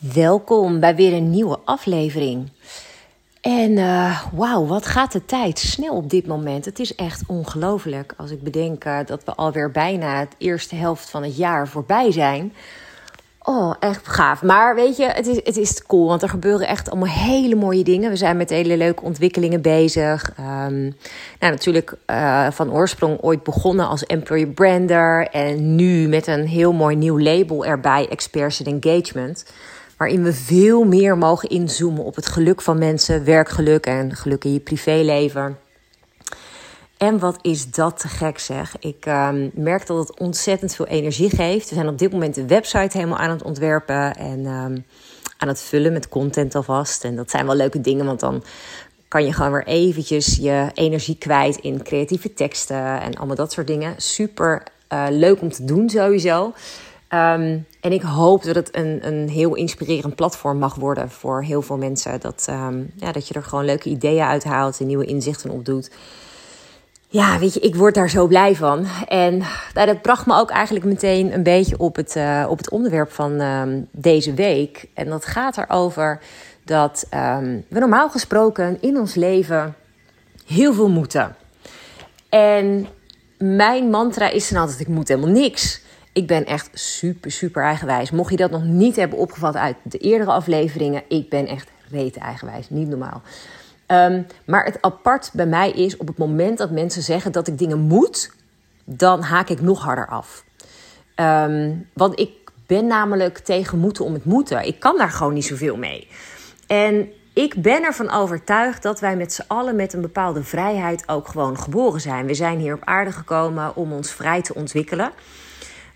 Welkom bij weer een nieuwe aflevering. En uh, wauw, wat gaat de tijd snel op dit moment. Het is echt ongelooflijk als ik bedenk uh, dat we alweer bijna het eerste helft van het jaar voorbij zijn. Oh, echt gaaf. Maar weet je, het is, het is cool, want er gebeuren echt allemaal hele mooie dingen. We zijn met hele leuke ontwikkelingen bezig. Um, nou, natuurlijk uh, van oorsprong ooit begonnen als employer brander. En nu met een heel mooi nieuw label erbij, Experts Engagement waarin we veel meer mogen inzoomen op het geluk van mensen, werkgeluk en geluk in je privéleven. En wat is dat te gek zeg. Ik uh, merk dat het ontzettend veel energie geeft. We zijn op dit moment de website helemaal aan het ontwerpen en uh, aan het vullen met content alvast. En dat zijn wel leuke dingen, want dan kan je gewoon weer eventjes je energie kwijt in creatieve teksten en allemaal dat soort dingen. Super uh, leuk om te doen sowieso. Um, en ik hoop dat het een, een heel inspirerend platform mag worden voor heel veel mensen. Dat, um, ja, dat je er gewoon leuke ideeën uithaalt en nieuwe inzichten op doet. Ja, weet je, ik word daar zo blij van. En nou, dat bracht me ook eigenlijk meteen een beetje op het, uh, op het onderwerp van um, deze week. En dat gaat erover dat we normaal gesproken in ons leven heel veel moeten. En mijn mantra is dan altijd: ik moet helemaal niks. Ik ben echt super, super eigenwijs. Mocht je dat nog niet hebben opgevat uit de eerdere afleveringen, ik ben echt reet eigenwijs. Niet normaal. Um, maar het apart bij mij is op het moment dat mensen zeggen dat ik dingen moet, dan haak ik nog harder af. Um, want ik ben namelijk tegen moeten om het moeten. Ik kan daar gewoon niet zoveel mee. En ik ben ervan overtuigd dat wij met z'n allen met een bepaalde vrijheid ook gewoon geboren zijn. We zijn hier op aarde gekomen om ons vrij te ontwikkelen.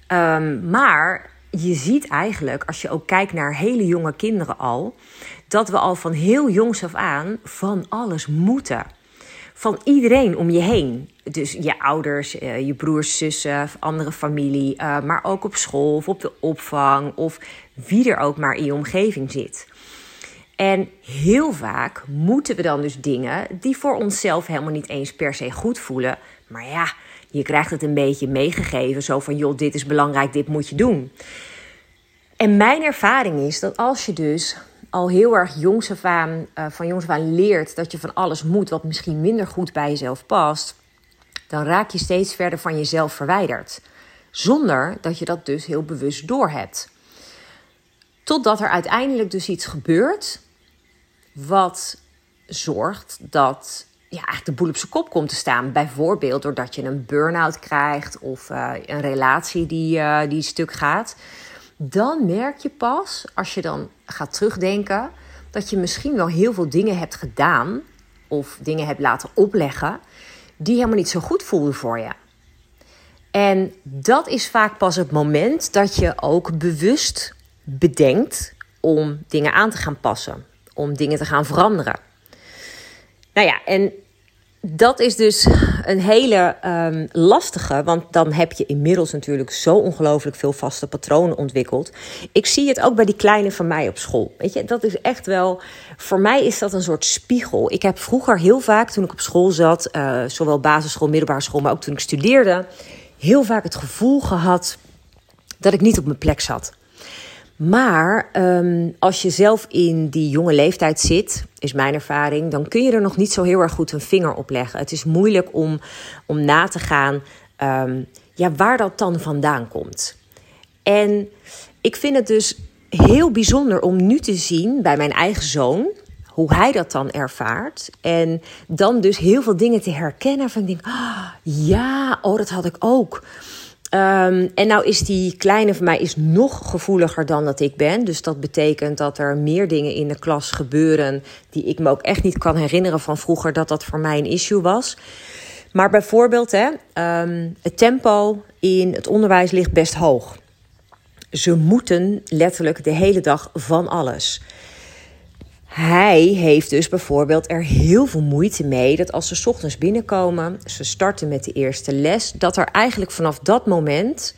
Um, maar je ziet eigenlijk, als je ook kijkt naar hele jonge kinderen al, dat we al van heel jongs af aan van alles moeten. Van iedereen om je heen. Dus je ouders, eh, je broers, zussen, andere familie, uh, maar ook op school of op de opvang of wie er ook maar in je omgeving zit. En heel vaak moeten we dan dus dingen die voor onszelf helemaal niet eens per se goed voelen. Maar ja, je krijgt het een beetje meegegeven, zo van joh, dit is belangrijk, dit moet je doen. En mijn ervaring is dat als je dus al heel erg jongs af aan, uh, van jongs af aan leert dat je van alles moet wat misschien minder goed bij jezelf past, dan raak je steeds verder van jezelf verwijderd. Zonder dat je dat dus heel bewust doorhebt. Totdat er uiteindelijk dus iets gebeurt wat zorgt dat ja, eigenlijk de boel op zijn kop komt te staan. Bijvoorbeeld doordat je een burn-out krijgt of uh, een relatie die, uh, die stuk gaat. Dan merk je pas, als je dan gaat terugdenken, dat je misschien wel heel veel dingen hebt gedaan of dingen hebt laten opleggen die helemaal niet zo goed voelden voor je. En dat is vaak pas het moment dat je ook bewust bedenkt om dingen aan te gaan passen, om dingen te gaan veranderen. Nou ja, en dat is dus een hele um, lastige, want dan heb je inmiddels natuurlijk zo ongelooflijk veel vaste patronen ontwikkeld. Ik zie het ook bij die kleine van mij op school. Weet je, dat is echt wel, voor mij is dat een soort spiegel. Ik heb vroeger heel vaak, toen ik op school zat, uh, zowel basisschool, middelbare school, maar ook toen ik studeerde, heel vaak het gevoel gehad dat ik niet op mijn plek zat. Maar um, als je zelf in die jonge leeftijd zit, is mijn ervaring, dan kun je er nog niet zo heel erg goed een vinger op leggen. Het is moeilijk om, om na te gaan um, ja, waar dat dan vandaan komt. En ik vind het dus heel bijzonder om nu te zien bij mijn eigen zoon, hoe hij dat dan ervaart. En dan dus heel veel dingen te herkennen van denk, ah, ja, oh, dat had ik ook. Um, en nou is die kleine van mij is nog gevoeliger dan dat ik ben. Dus dat betekent dat er meer dingen in de klas gebeuren die ik me ook echt niet kan herinneren van vroeger dat dat voor mij een issue was. Maar bijvoorbeeld, hè, um, het tempo in het onderwijs ligt best hoog. Ze moeten letterlijk de hele dag van alles. Hij heeft dus bijvoorbeeld er heel veel moeite mee dat als ze ochtends binnenkomen, ze starten met de eerste les, dat er eigenlijk vanaf dat moment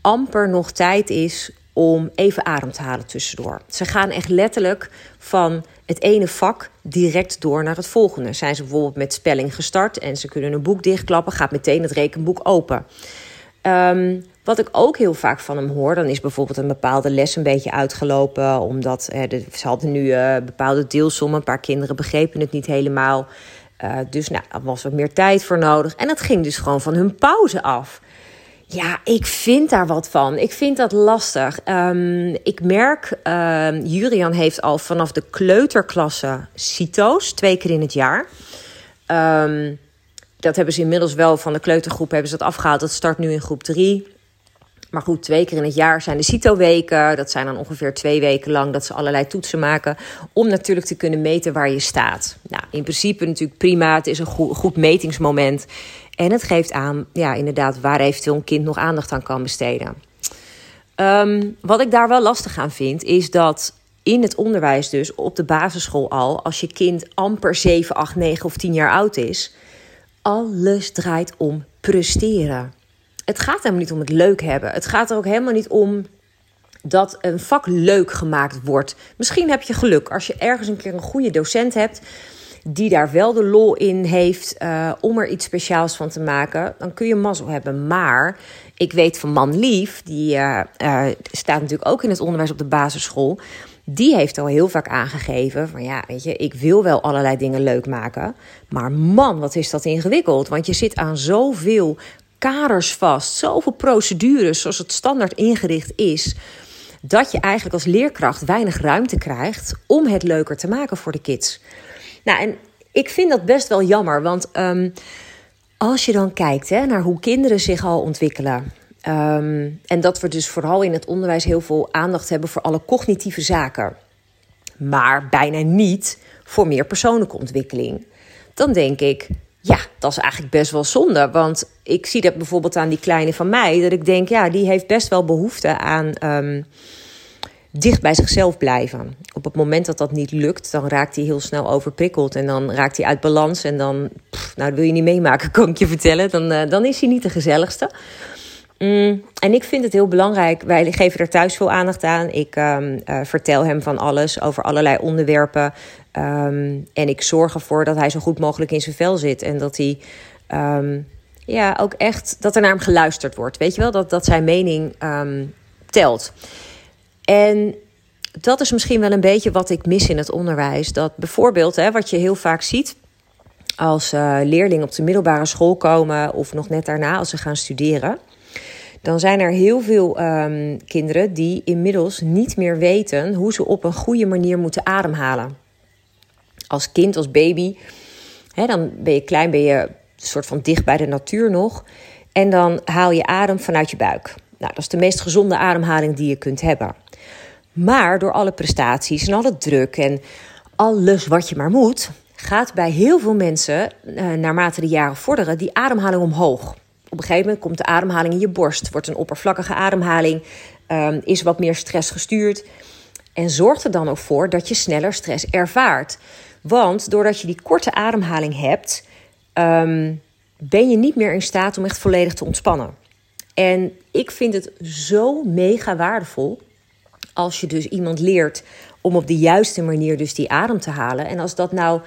amper nog tijd is om even adem te halen tussendoor. Ze gaan echt letterlijk van het ene vak direct door naar het volgende. Zijn ze bijvoorbeeld met spelling gestart en ze kunnen een boek dichtklappen, gaat meteen het rekenboek open. Um, Wat ik ook heel vaak van hem hoor, dan is bijvoorbeeld een bepaalde les een beetje uitgelopen. Omdat eh, de, ze hadden nu uh, bepaalde deelsommen. Een paar kinderen begrepen het niet helemaal. Uh, dus nou, er was wat meer tijd voor nodig. En dat ging dus gewoon van hun pauze af. Ja, ik vind daar wat van. Ik vind dat lastig. Um, ik merk, uh, Jurian heeft al vanaf de kleuterklasse CITO's, twee keer in het jaar. Um, dat hebben ze inmiddels wel van de kleutergroep hebben ze dat afgehaald. Dat start nu in groep 3. Maar goed, twee keer in het jaar zijn de CITO-weken. Dat zijn dan ongeveer twee weken lang dat ze allerlei toetsen maken. Om natuurlijk te kunnen meten waar je staat. Nou, in principe natuurlijk prima. Het is een goed, metingsmoment. En het geeft aan, ja, inderdaad, waar eventueel een kind nog aandacht aan kan besteden. Um, wat ik daar wel lastig aan vind, is dat in het onderwijs, dus op de basisschool al, als je kind amper 7, 8, 9 of 10 jaar oud is, alles draait om presteren. Het gaat helemaal niet om het leuk hebben. Het gaat er ook helemaal niet om dat een vak leuk gemaakt wordt. Misschien heb je geluk als je ergens een keer een goede docent hebt die daar wel de lol in heeft uh, om er iets speciaals van te maken, dan kun je mazzel hebben. Maar ik weet van Man Lief, die uh, uh, staat natuurlijk ook in het onderwijs op de basisschool. Die heeft al heel vaak aangegeven van ja, weet je, ik wil wel allerlei dingen leuk maken. Maar man, wat is dat ingewikkeld. Want je zit aan zoveel kaders vast, zoveel procedures zoals het standaard ingericht is. Dat je eigenlijk als leerkracht weinig ruimte krijgt om het leuker te maken voor de kids. Nou, en ik vind dat best wel jammer, want um, als je dan kijkt hè, naar hoe kinderen zich al ontwikkelen. Um, en dat we dus vooral in het onderwijs heel veel aandacht hebben voor alle cognitieve zaken, maar bijna niet voor meer persoonlijke ontwikkeling. Dan denk ik, ja, dat is eigenlijk best wel zonde. Want ik zie dat bijvoorbeeld aan die kleine van mij, dat ik denk, ja, die heeft best wel behoefte aan. Um, dicht bij zichzelf blijven. Op het moment dat dat niet lukt, dan raakt hij heel snel overprikkeld en dan raakt hij uit balans en dan, nou, dat wil je niet meemaken, kan ik je vertellen. Dan, uh, dan is hij niet de gezelligste. Mm, en ik vind het heel belangrijk. Wij geven er thuis veel aandacht aan. Ik um, uh, vertel hem van alles over allerlei onderwerpen. Um, en ik zorg ervoor dat hij zo goed mogelijk in zijn vel zit. En dat hij um, ja, ook echt dat er naar hem geluisterd wordt. Weet je wel, dat, dat zijn mening telt. En dat is misschien wel een beetje wat ik mis in het onderwijs. Dat bijvoorbeeld, hè, wat je heel vaak ziet als uh, leerlingen op de middelbare school komen of nog net daarna als ze gaan studeren. Dan zijn er heel veel kinderen die inmiddels niet meer weten hoe ze op een goede manier moeten ademhalen. Als kind, als baby, hè, dan ben je klein, ben je een soort van dicht bij de natuur nog. En dan haal je adem vanuit je buik. Nou, dat is de meest gezonde ademhaling die je kunt hebben. Maar door alle prestaties en alle druk en alles wat je maar moet, gaat bij heel veel mensen, uh, naarmate de jaren vorderen, die ademhaling omhoog. Op een gegeven moment komt de ademhaling in je borst, wordt een oppervlakkige ademhaling, um, is wat meer stress gestuurd. En zorgt er dan ook voor dat je sneller stress ervaart. Want doordat je die korte ademhaling hebt, um, ben je niet meer in staat om echt volledig te ontspannen. En ik vind het zo mega waardevol als je dus iemand leert om op de juiste manier dus die adem te halen. En als dat nou,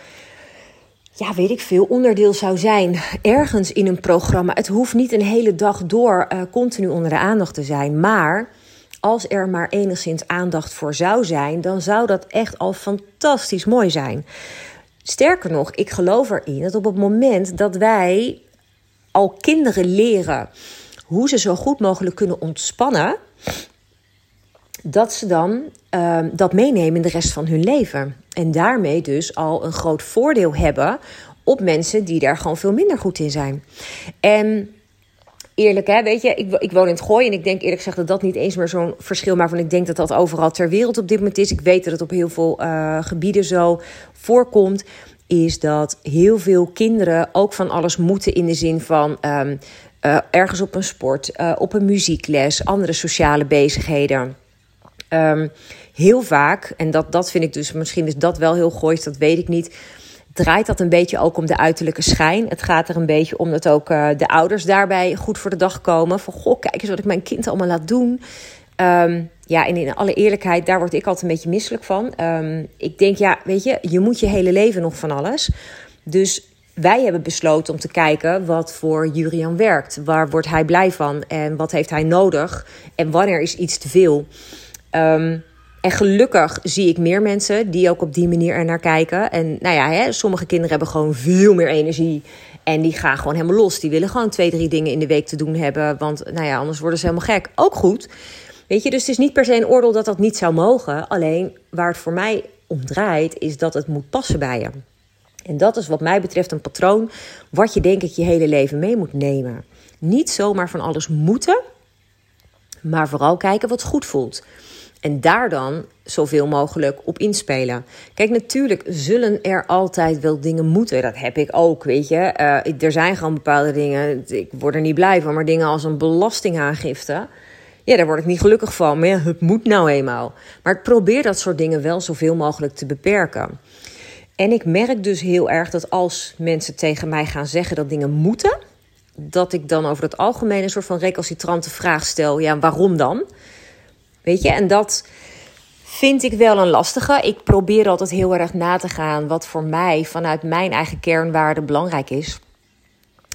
ja, weet ik veel, onderdeel zou zijn ergens in een programma. Het hoeft niet een hele dag door uh, continu onder de aandacht te zijn. Maar als er maar enigszins aandacht voor zou zijn, dan zou dat echt al fantastisch mooi zijn. Sterker nog, ik geloof erin dat op het moment dat wij al kinderen leren hoe ze zo goed mogelijk kunnen ontspannen, dat ze dan uh, dat meenemen in de rest van hun leven. En daarmee dus al een groot voordeel hebben op mensen die daar gewoon veel minder goed in zijn. En eerlijk, hè, weet je, ik, ik woon in het Gooi en ik denk eerlijk gezegd dat dat niet eens meer zo'n verschil maakt. Want ik denk dat dat overal ter wereld op dit moment is. Ik weet dat het op heel veel uh, gebieden zo voorkomt. Is dat heel veel kinderen ook van alles moeten in de zin van. Um, uh, ergens op een sport, uh, op een muziekles, andere sociale bezigheden. Um, heel vaak, en dat, dat vind ik dus, misschien is dat wel heel goois, dat weet ik niet. Draait dat een beetje ook om de uiterlijke schijn? Het gaat er een beetje om dat ook uh, de ouders daarbij goed voor de dag komen. Van goh, kijk eens wat ik mijn kind allemaal laat doen. Um, ja, en in alle eerlijkheid, daar word ik altijd een beetje misselijk van. Um, ik denk, ja, weet je, je moet je hele leven nog van alles. Dus wij hebben besloten om te kijken wat voor Jurian werkt. Waar wordt hij blij van en wat heeft hij nodig en wanneer is iets te veel. Um, en gelukkig zie ik meer mensen die ook op die manier er naar kijken. En nou ja, hè, sommige kinderen hebben gewoon veel meer energie. En die gaan gewoon helemaal los. Die willen gewoon twee, drie dingen in de week te doen hebben. Want nou ja, anders worden ze helemaal gek. Ook goed. Weet je, dus het is niet per se een oordeel dat dat niet zou mogen. Alleen waar het voor mij om draait, is dat het moet passen bij je. En dat is wat mij betreft een patroon wat je denk ik je hele leven mee moet nemen. Niet zomaar van alles moeten, maar vooral kijken wat goed voelt. En daar dan zoveel mogelijk op inspelen. Kijk, natuurlijk zullen er altijd wel dingen moeten. Dat heb ik ook, weet je. Uh, er zijn gewoon bepaalde dingen. Ik word er niet blij van. Maar dingen als een belastingaangifte. Ja, daar word ik niet gelukkig van. Maar het moet nou eenmaal. Maar ik probeer dat soort dingen wel zoveel mogelijk te beperken. En ik merk dus heel erg dat als mensen tegen mij gaan zeggen dat dingen moeten, dat ik dan over het algemeen een soort van recalcitrante vraag stel: ja, waarom dan? Weet je, en dat vind ik wel een lastige. Ik probeer altijd heel erg na te gaan wat voor mij vanuit mijn eigen kernwaarde belangrijk is.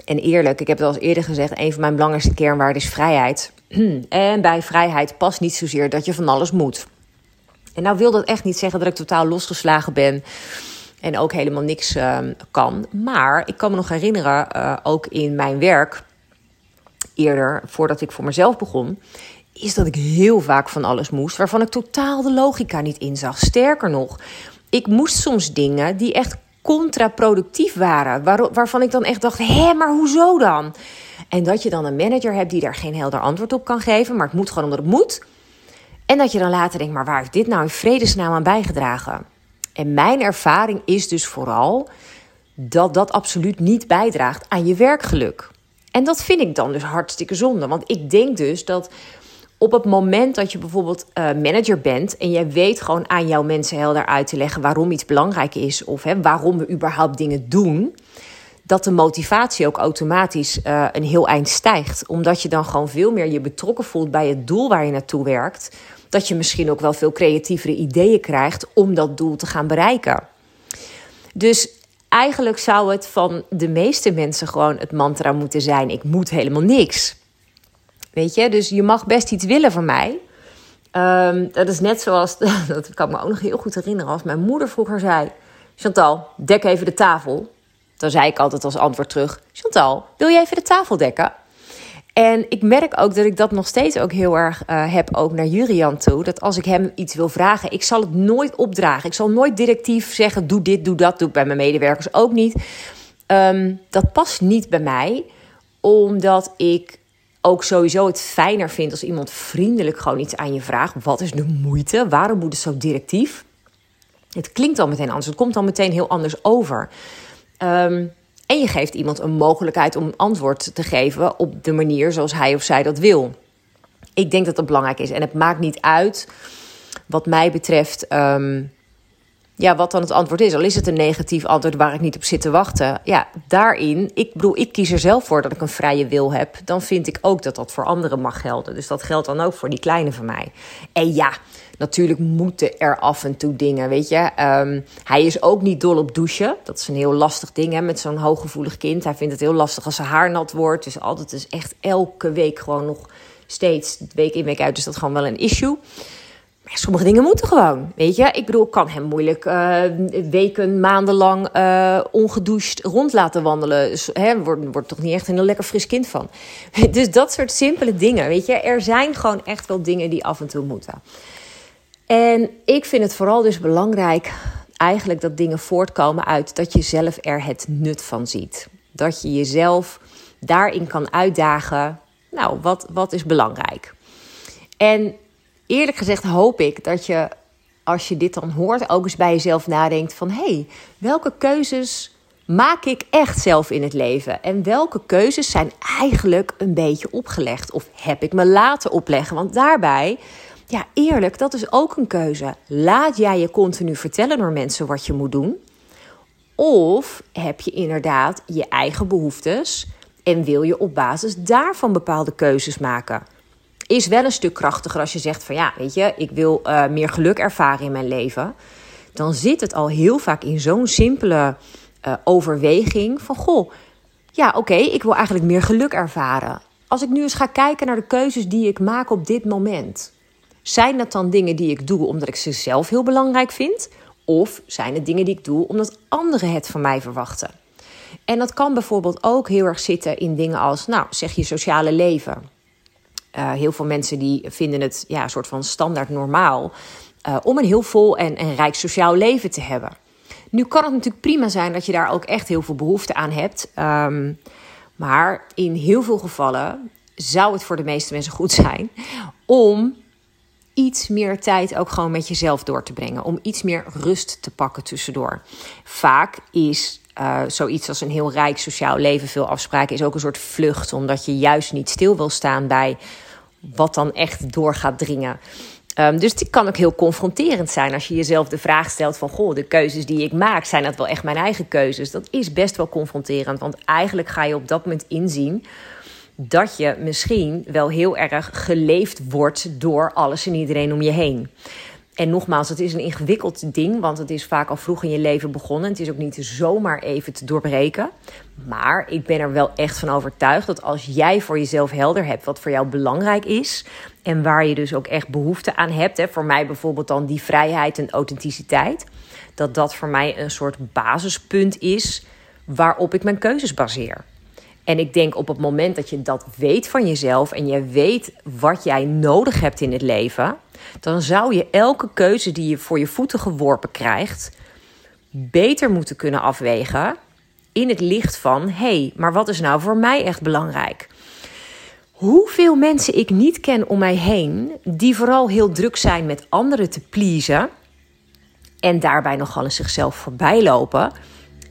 En eerlijk, ik heb het al eens eerder gezegd, een van mijn belangrijkste kernwaarden is vrijheid. En bij vrijheid past niet zozeer dat je van alles moet. En nou wil dat echt niet zeggen dat ik totaal losgeslagen ben en ook helemaal niks uh, kan. Maar ik kan me nog herinneren, uh, ook in mijn werk, eerder voordat ik voor mezelf begon, is dat ik heel vaak van alles moest waarvan ik totaal de logica niet inzag. Sterker nog, ik moest soms dingen die echt contraproductief waren, waar, waarvan ik dan echt dacht: hé, maar hoezo dan? En dat je dan een manager hebt die daar geen helder antwoord op kan geven, maar het moet gewoon omdat het moet. En dat je dan later denkt: maar waar heeft dit nou in vredesnaam aan bijgedragen? En mijn ervaring is dus vooral dat dat absoluut niet bijdraagt aan je werkgeluk. En dat vind ik dan dus hartstikke zonde. Want ik denk dus dat op het moment dat je bijvoorbeeld uh, manager bent en jij weet gewoon aan jouw mensen helder uit te leggen waarom iets belangrijk is of hè, waarom we überhaupt dingen doen, dat de motivatie ook automatisch uh, een heel eind stijgt. Omdat je dan gewoon veel meer je betrokken voelt bij het doel waar je naartoe werkt. Dat je misschien ook wel veel creatievere ideeën krijgt om dat doel te gaan bereiken. Dus eigenlijk zou het van de meeste mensen gewoon het mantra moeten zijn: ik moet helemaal niks. Weet je, dus je mag best iets willen van mij. Um, dat is net zoals, dat kan ik me ook nog heel goed herinneren, als mijn moeder vroeger zei: Chantal, dek even de tafel. Dan zei ik altijd als antwoord terug: Chantal, wil je even de tafel dekken? En ik merk ook dat ik dat nog steeds ook heel erg uh, heb, ook naar Jurian toe. Dat als ik hem iets wil vragen, ik zal het nooit opdragen. Ik zal nooit directief zeggen: doe dit, doe dat. Doe ik bij mijn medewerkers ook niet. Um, dat past niet bij mij, omdat ik ook sowieso het fijner vind als iemand vriendelijk gewoon iets aan je vraagt. Wat is de moeite? Waarom moet het zo directief? Het klinkt al meteen anders. Het komt dan meteen heel anders over. Um, en je geeft iemand een mogelijkheid om antwoord te geven op de manier zoals hij of zij dat wil. Ik denk dat dat belangrijk is. En het maakt niet uit, wat mij betreft, um, ja, wat dan het antwoord is. Al is het een negatief antwoord waar ik niet op zit te wachten. Ja, daarin, ik bedoel, ik kies er zelf voor dat ik een vrije wil heb. Dan vind ik ook dat dat voor anderen mag gelden. Dus dat geldt dan ook voor die kleine van mij. En ja, natuurlijk moeten er af en toe dingen, weet je. Um, hij is ook niet dol op douchen. Dat is een heel lastig ding hè, met zo'n hooggevoelig kind. Hij vindt het heel lastig als zijn haar nat wordt. Dus altijd is echt elke week gewoon nog steeds, week in week uit, is dat gewoon wel een issue sommige dingen moeten gewoon, weet je. Ik bedoel, ik kan hem moeilijk uh, weken, maandenlang uh, ongedoucht rond laten wandelen. Dus, wordt, wordt toch niet echt een lekker fris kind van. Dus dat soort simpele dingen, weet je. Er zijn gewoon echt wel dingen die af en toe moeten. En ik vind het vooral dus belangrijk eigenlijk dat dingen voortkomen uit dat je zelf er het nut van ziet. Dat je jezelf daarin kan uitdagen. Nou, wat, wat is belangrijk? En eerlijk gezegd hoop ik dat je, als je dit dan hoort, ook eens bij jezelf nadenkt van... hé, hey, welke keuzes maak ik echt zelf in het leven? En welke keuzes zijn eigenlijk een beetje opgelegd? Of heb ik me laten opleggen? Want daarbij, ja, eerlijk, dat is ook een keuze. Laat jij je continu vertellen door mensen wat je moet doen? Of heb je inderdaad je eigen behoeftes en wil je op basis daarvan bepaalde keuzes maken? Is wel een stuk krachtiger als je zegt van ja, weet je, ik wil uh, meer geluk ervaren in mijn leven. Dan zit het al heel vaak in zo'n simpele uh, overweging van goh, ja oké, ik wil eigenlijk meer geluk ervaren. Als ik nu eens ga kijken naar de keuzes die ik maak op dit moment, zijn dat dan dingen die ik doe omdat ik ze zelf heel belangrijk vind? Of zijn het dingen die ik doe omdat anderen het van mij verwachten? En dat kan bijvoorbeeld ook heel erg zitten in dingen als, nou, zeg je sociale leven. Uh, heel veel mensen die vinden het ja, een soort van standaard normaal uh, om een heel vol en, rijk sociaal leven te hebben. Nu kan het natuurlijk prima zijn dat je daar ook echt heel veel behoefte aan hebt. Um, maar in heel veel gevallen zou het voor de meeste mensen goed zijn om iets meer tijd ook gewoon met jezelf door te brengen. Om iets meer rust te pakken tussendoor. Vaak is uh, zoiets als een heel rijk sociaal leven, veel afspraken, is ook een soort vlucht. Omdat je juist niet stil wil staan bij wat dan echt door gaat dringen. Um, dus het kan ook heel confronterend zijn als je jezelf de vraag stelt van... goh, de keuzes die ik maak, zijn dat wel echt mijn eigen keuzes? Dat is best wel confronterend, want eigenlijk ga je op dat moment inzien... dat je misschien wel heel erg geleefd wordt door alles en iedereen om je heen. En nogmaals, het is een ingewikkeld ding, want het is vaak al vroeg in je leven begonnen. Het is ook niet zomaar even te doorbreken. Maar ik ben er wel echt van overtuigd dat als jij voor jezelf helder hebt wat voor jou belangrijk is. En waar je dus ook echt behoefte aan hebt. Hè, voor mij bijvoorbeeld dan die vrijheid en authenticiteit. Dat dat voor mij een soort basispunt is waarop ik mijn keuzes baseer. En ik denk op het moment dat je dat weet van jezelf en je weet wat jij nodig hebt in het leven, dan zou je elke keuze die je voor je voeten geworpen krijgt, beter moeten kunnen afwegen in het licht van: hey, maar wat is nou voor mij echt belangrijk? Hoeveel mensen ik niet ken om mij heen, die vooral heel druk zijn met anderen te pleasen en daarbij nogal eens zichzelf voorbij lopen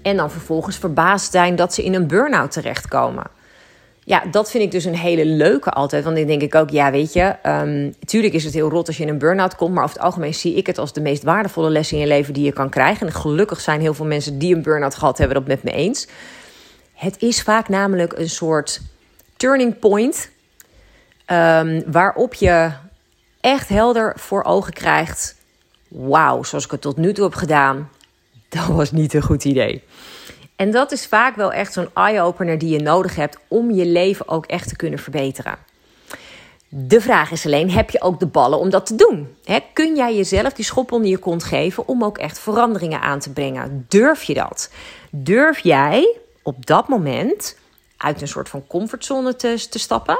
en dan vervolgens verbaasd zijn dat ze in een burn-out terechtkomen. Ja, dat vind ik dus een hele leuke altijd. Want dan denk ik ook, ja, weet je, um, tuurlijk is het heel rot als je in een burn-out komt. Maar over het algemeen zie ik het als de meest waardevolle les in je leven die je kan krijgen. En gelukkig zijn heel veel mensen die een burn-out gehad hebben dat met me eens. Het is vaak namelijk een soort turning point. Um, waarop je echt helder voor ogen krijgt. Wauw, zoals ik het tot nu toe heb gedaan, dat was niet een goed idee. En dat is vaak wel echt zo'n eye-opener die je nodig hebt om je leven ook echt te kunnen verbeteren. De vraag is alleen: heb je ook de ballen om dat te doen? kun jij jezelf die schop onder je kont geven om ook echt veranderingen aan te brengen? Durf je dat? Durf jij op dat moment uit een soort van comfortzone te, te stappen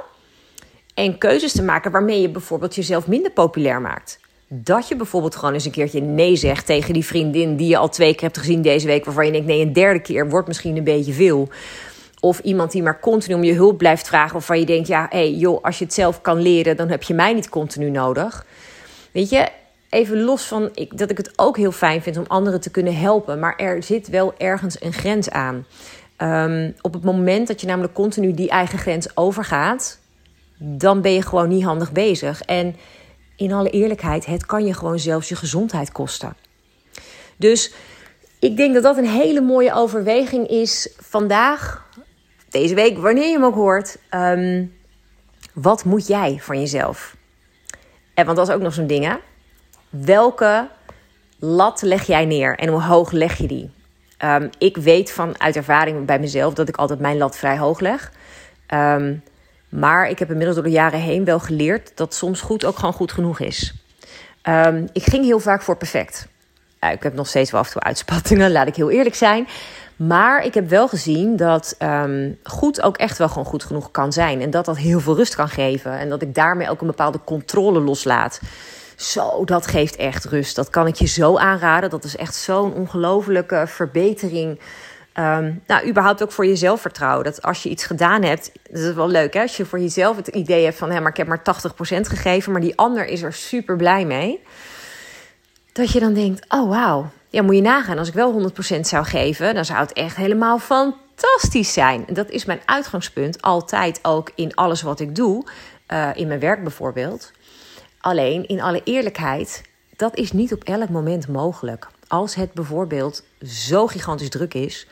en keuzes te maken waarmee je bijvoorbeeld jezelf minder populair maakt? Dat je bijvoorbeeld gewoon eens een keertje nee zegt tegen die vriendin die je al twee keer hebt gezien deze week, waarvan je denkt: nee, een derde keer wordt misschien een beetje veel. Of iemand die maar continu om je hulp blijft vragen, waarvan je denkt: ja, hé, hey, joh, als je het zelf kan leren, dan heb je mij niet continu nodig. Weet je, even los van ik, dat ik het ook heel fijn vind om anderen te kunnen helpen, maar er zit wel ergens een grens aan. Um, op het moment dat je namelijk continu die eigen grens overgaat, dan ben je gewoon niet handig bezig. En in alle eerlijkheid, het kan je gewoon zelfs je gezondheid kosten. Dus ik denk dat dat een hele mooie overweging is vandaag, deze week, wanneer je hem ook hoort. Ehm, wat moet jij van jezelf? En want dat is ook nog zo'n ding, hè? Welke lat leg jij neer en hoe hoog leg je die? Um, ik weet van uit ervaring bij mezelf dat ik altijd mijn lat vrij hoog leg. Um, maar ik heb inmiddels door de jaren heen wel geleerd dat soms goed ook gewoon goed genoeg is. Um, ik ging heel vaak voor perfect. Uh, ik heb nog steeds wel af en toe uitspattingen, laat ik heel eerlijk zijn. Maar ik heb wel gezien dat um, goed ook echt wel gewoon goed genoeg kan zijn. En dat dat heel veel rust kan geven. En dat ik daarmee ook een bepaalde controle loslaat. Zo, dat geeft echt rust. Dat kan ik je zo aanraden. Dat is echt zo'n ongelofelijke verbetering Um, nou, überhaupt ook voor je zelfvertrouwen. Dat als je iets gedaan hebt, dat is wel leuk hè. Als je voor jezelf het idee hebt van, hé, maar ik heb maar 80% gegeven, maar die ander is er super blij mee. Dat je dan denkt, oh wauw, ja, moet je nagaan. Als ik wel 100% zou geven, dan zou het echt helemaal fantastisch zijn. Dat is mijn uitgangspunt, altijd ook in alles wat ik doe. Uh, in mijn werk bijvoorbeeld. Alleen, in alle eerlijkheid, dat is niet op elk moment mogelijk. Als het bijvoorbeeld zo gigantisch druk is,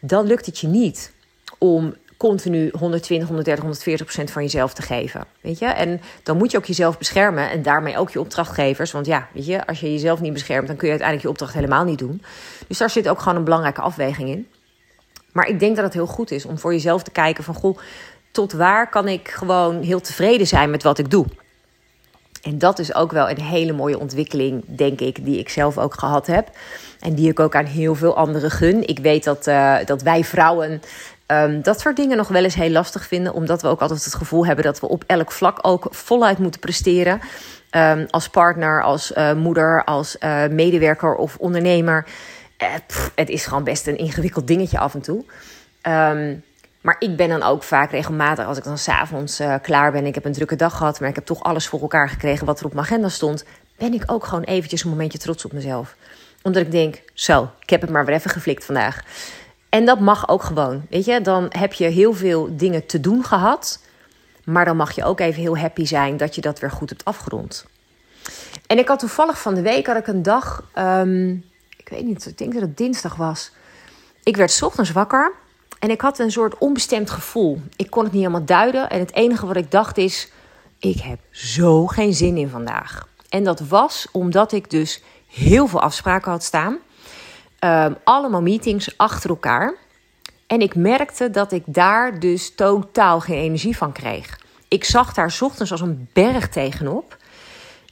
dan lukt het je niet om continu 120, 130, 140 procent van jezelf te geven. Weet je? En dan moet je ook jezelf beschermen en daarmee ook je opdrachtgevers. Want ja, weet je, als je jezelf niet beschermt, dan kun je uiteindelijk je opdracht helemaal niet doen. Dus daar zit ook gewoon een belangrijke afweging in. Maar ik denk dat het heel goed is om voor jezelf te kijken van goh, tot waar kan ik gewoon heel tevreden zijn met wat ik doe. En dat is ook wel een hele mooie ontwikkeling, denk ik, die ik zelf ook gehad heb. En die ik ook aan heel veel anderen gun. Ik weet dat, uh, dat wij vrouwen um, dat soort dingen nog wel eens heel lastig vinden. Omdat we ook altijd het gevoel hebben dat we op elk vlak ook voluit moeten presteren. Um, als partner, als uh, moeder, als uh, medewerker of ondernemer. Het is gewoon best een ingewikkeld dingetje af en toe. Um, maar ik ben dan ook vaak regelmatig, als ik dan s'avonds uh, klaar ben, ik heb een drukke dag gehad, maar ik heb toch alles voor elkaar gekregen wat er op mijn agenda stond, ben ik ook gewoon eventjes een momentje trots op mezelf. Omdat ik denk, zo, ik heb het maar weer even geflikt vandaag. En dat mag ook gewoon, weet je. Dan heb je heel veel dingen te doen gehad, maar dan mag je ook even heel happy zijn dat je dat weer goed hebt afgerond. En ik had toevallig van de week had ik een dag, um, ik weet niet, ik denk dat het dinsdag was. Ik werd ochtends wakker en ik had een soort onbestemd gevoel. Ik kon het niet helemaal duiden. En het enige wat ik dacht is: ik heb zo geen zin in vandaag. En dat was omdat ik dus heel veel afspraken had staan. Um, allemaal meetings achter elkaar. En ik merkte dat ik daar dus totaal geen energie van kreeg. Ik zag daar ochtends als een berg tegenop.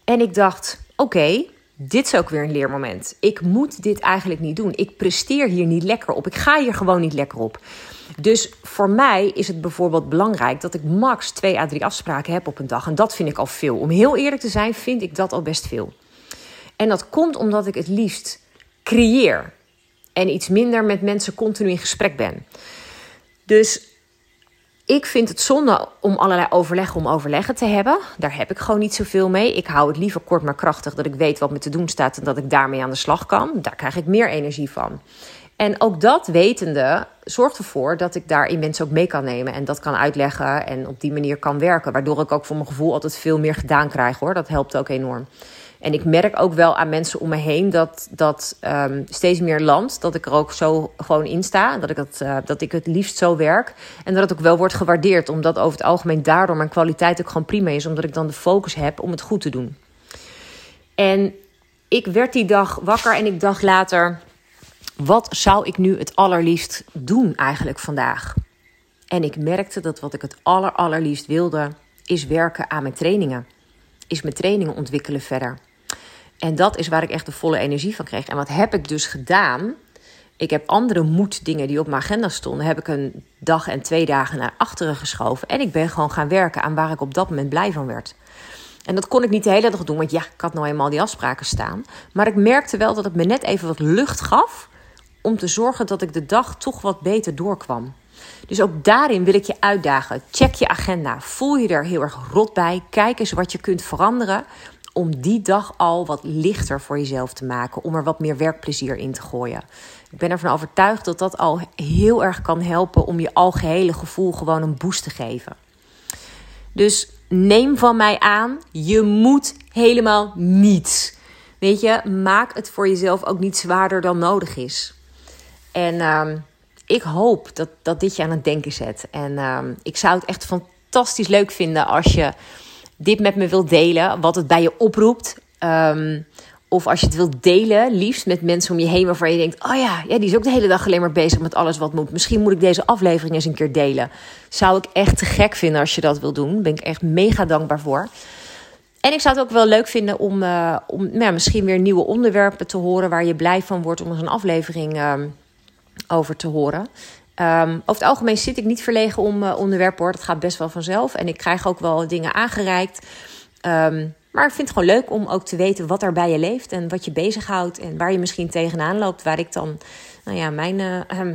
En ik dacht: oké, dit is ook weer een leermoment. Ik moet dit eigenlijk niet doen. Ik presteer hier niet lekker op. Ik ga hier gewoon niet lekker op. Dus voor mij is het bijvoorbeeld belangrijk dat ik max twee à drie afspraken heb op een dag. En dat vind ik al veel. Om heel eerlijk te zijn, vind ik dat al best veel. En dat komt omdat ik het liefst creëer. En iets minder met mensen continu in gesprek ben. Dus ik vind het zonde om allerlei overleggen om overleggen te hebben. Daar heb ik gewoon niet zoveel mee. Ik hou het liever kort maar krachtig, dat ik weet wat me te doen staat en dat ik daarmee aan de slag kan. Daar krijg ik meer energie van. En ook dat wetende zorgt ervoor dat ik daarin mensen ook mee kan nemen en dat kan uitleggen en op die manier kan werken. Waardoor ik ook voor mijn gevoel altijd veel meer gedaan krijg hoor. Dat helpt ook enorm. En ik merk ook wel aan mensen om me heen dat dat um, steeds meer landt. Dat ik er ook zo gewoon in sta. Dat ik, het, uh, dat ik het liefst zo werk. En dat het ook wel wordt gewaardeerd. Omdat over het algemeen daardoor mijn kwaliteit ook gewoon prima is. Omdat ik dan de focus heb om het goed te doen. En ik werd die dag wakker en ik dacht later... Wat zou ik nu het allerliefst doen eigenlijk vandaag? En ik merkte dat wat ik het aller, allerliefst wilde... is werken aan mijn trainingen. Is mijn trainingen ontwikkelen verder. En dat is waar ik echt de volle energie van kreeg. En wat heb ik dus gedaan? Ik heb andere moeddingen die op mijn agenda stonden, heb ik een dag en twee dagen naar achteren geschoven. En ik ben gewoon gaan werken aan waar ik op dat moment blij van werd. En dat kon ik niet de hele dag doen, want ja, ik had nou eenmaal die afspraken staan. Maar ik merkte wel dat het me net even wat lucht gaf om te zorgen dat ik de dag toch wat beter doorkwam. Dus ook daarin wil ik je uitdagen. Check je agenda. Voel je er heel erg rot bij. Kijk eens wat je kunt veranderen om die dag al wat lichter voor jezelf te maken, om er wat meer werkplezier in te gooien. Ik ben ervan overtuigd dat dat al heel erg kan helpen om je algehele gevoel gewoon een boost te geven. Dus neem van mij aan, je moet helemaal niets. Weet je, maak het voor jezelf ook niet zwaarder dan nodig is. En uh, ik hoop dat, dat dit je aan het denken zet. En uh, ik zou het echt fantastisch leuk vinden als je dit met me wilt delen, wat het bij je oproept. Um, of als je het wilt delen, liefst met mensen om je heen waarvan je denkt: Oh ja, ja, die is ook de hele dag alleen maar bezig met alles wat moet. Misschien moet ik deze aflevering eens een keer delen. Zou ik echt te gek vinden als je dat wil doen. ben ik echt mega dankbaar voor. En ik zou het ook wel leuk vinden om, uh, om nou, misschien weer nieuwe onderwerpen te horen waar je blij van wordt om een aflevering uh, over te horen. Um, over het algemeen zit ik niet verlegen om uh, onderwerpen hoor. Dat gaat best wel vanzelf. En ik krijg ook wel dingen aangereikt. Um, maar ik vind het gewoon leuk om ook te weten wat er bij je leeft. En wat je bezighoudt. En waar je misschien tegenaan loopt. Waar ik dan nou ja, mijn uh,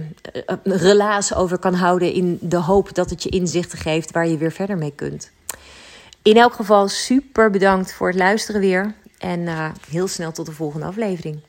relaas over kan houden. In de hoop dat het je inzichten geeft waar je weer verder mee kunt. In elk geval super bedankt voor het luisteren weer. En heel snel tot de volgende aflevering.